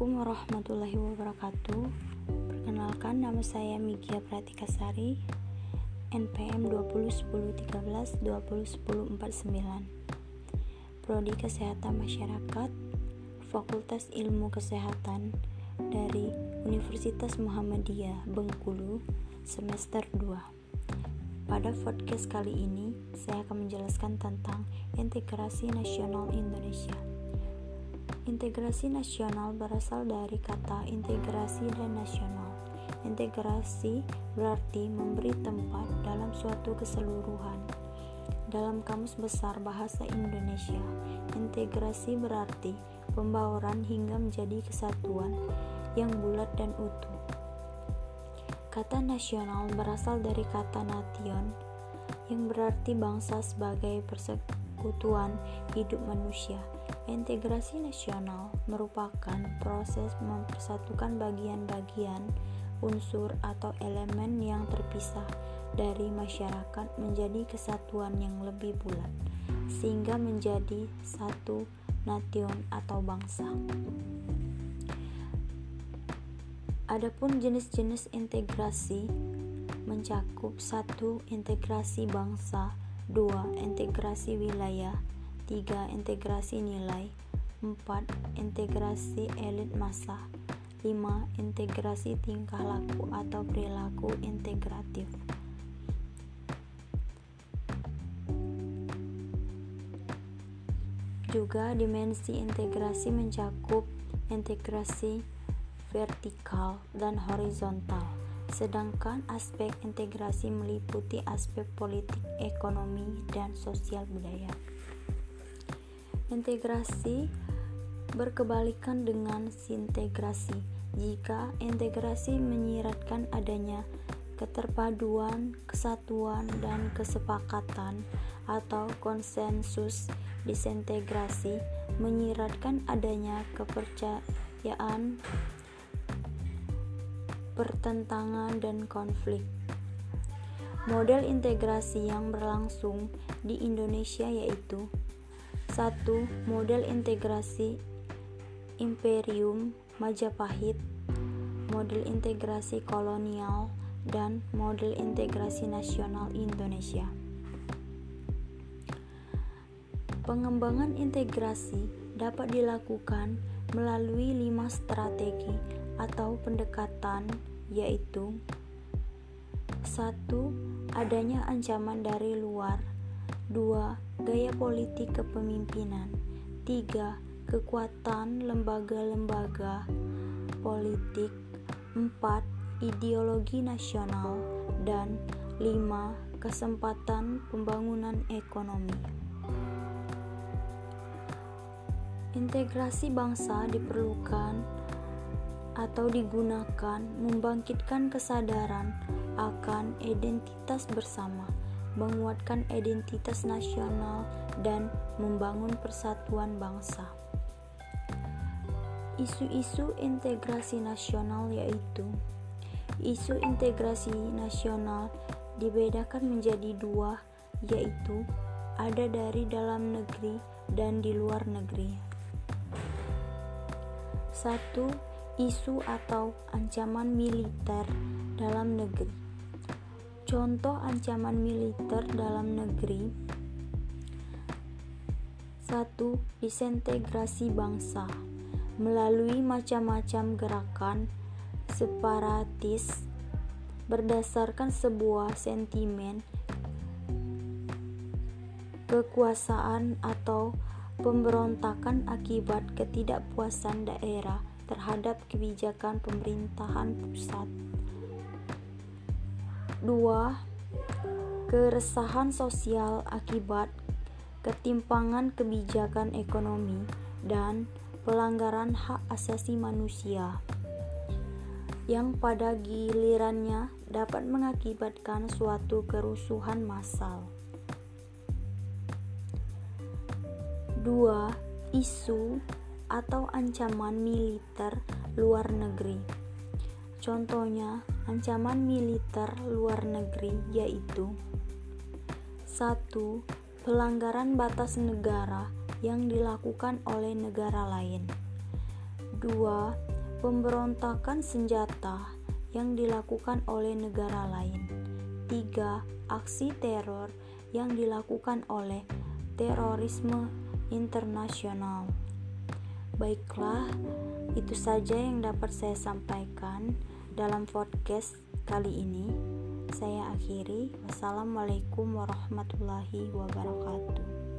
Assalamualaikum warahmatullahi wabarakatuh. Perkenalkan nama saya Migia Pratikasari NPM 201013 201049 Prodi Kesehatan Masyarakat Fakultas Ilmu Kesehatan dari Universitas Muhammadiyah Bengkulu semester 2 Pada podcast kali ini saya akan menjelaskan tentang integrasi nasional Indonesia Integrasi nasional berasal dari kata integrasi dan nasional. Integrasi berarti memberi tempat dalam suatu keseluruhan. Dalam Kamus Besar Bahasa Indonesia, integrasi berarti pembauran hingga menjadi kesatuan yang bulat dan utuh. Kata nasional berasal dari kata nation yang berarti bangsa sebagai persekutuan hidup manusia Integrasi nasional merupakan proses mempersatukan bagian-bagian unsur atau elemen yang terpisah dari masyarakat menjadi kesatuan yang lebih bulat, sehingga menjadi satu nation atau bangsa. Adapun jenis-jenis integrasi mencakup satu integrasi bangsa, dua integrasi wilayah, 3. Integrasi nilai 4. Integrasi elit massa 5. Integrasi tingkah laku atau perilaku integratif Juga dimensi integrasi mencakup integrasi vertikal dan horizontal sedangkan aspek integrasi meliputi aspek politik, ekonomi, dan sosial budaya. Integrasi berkebalikan dengan sintegrasi. Jika integrasi menyiratkan adanya keterpaduan, kesatuan, dan kesepakatan atau konsensus, disintegrasi menyiratkan adanya kepercayaan, pertentangan, dan konflik. Model integrasi yang berlangsung di Indonesia yaitu 1. Model integrasi Imperium Majapahit Model integrasi kolonial dan model integrasi nasional Indonesia Pengembangan integrasi dapat dilakukan melalui lima strategi atau pendekatan yaitu 1. Adanya ancaman dari luar 2. Gaya politik kepemimpinan 3. Kekuatan lembaga-lembaga politik 4. Ideologi nasional dan 5. Kesempatan pembangunan ekonomi Integrasi bangsa diperlukan atau digunakan membangkitkan kesadaran akan identitas bersama menguatkan identitas nasional, dan membangun persatuan bangsa. Isu-isu integrasi nasional yaitu isu integrasi nasional dibedakan menjadi dua, yaitu ada dari dalam negeri dan di luar negeri. Satu, isu atau ancaman militer dalam negeri. Contoh ancaman militer dalam negeri. 1. Disintegrasi bangsa. Melalui macam-macam gerakan separatis berdasarkan sebuah sentimen kekuasaan atau pemberontakan akibat ketidakpuasan daerah terhadap kebijakan pemerintahan pusat. 2. Keresahan sosial akibat ketimpangan kebijakan ekonomi dan pelanggaran hak asasi manusia yang pada gilirannya dapat mengakibatkan suatu kerusuhan massal. 2. Isu atau ancaman militer luar negeri Contohnya, ancaman militer luar negeri yaitu 1. Pelanggaran batas negara yang dilakukan oleh negara lain 2. pemberontakan senjata yang dilakukan oleh negara lain. 3. Aksi teror yang dilakukan oleh terorisme internasional. Baiklah, itu saja yang dapat saya sampaikan dalam podcast kali ini. Saya akhiri. Wassalamualaikum warahmatullahi wabarakatuh.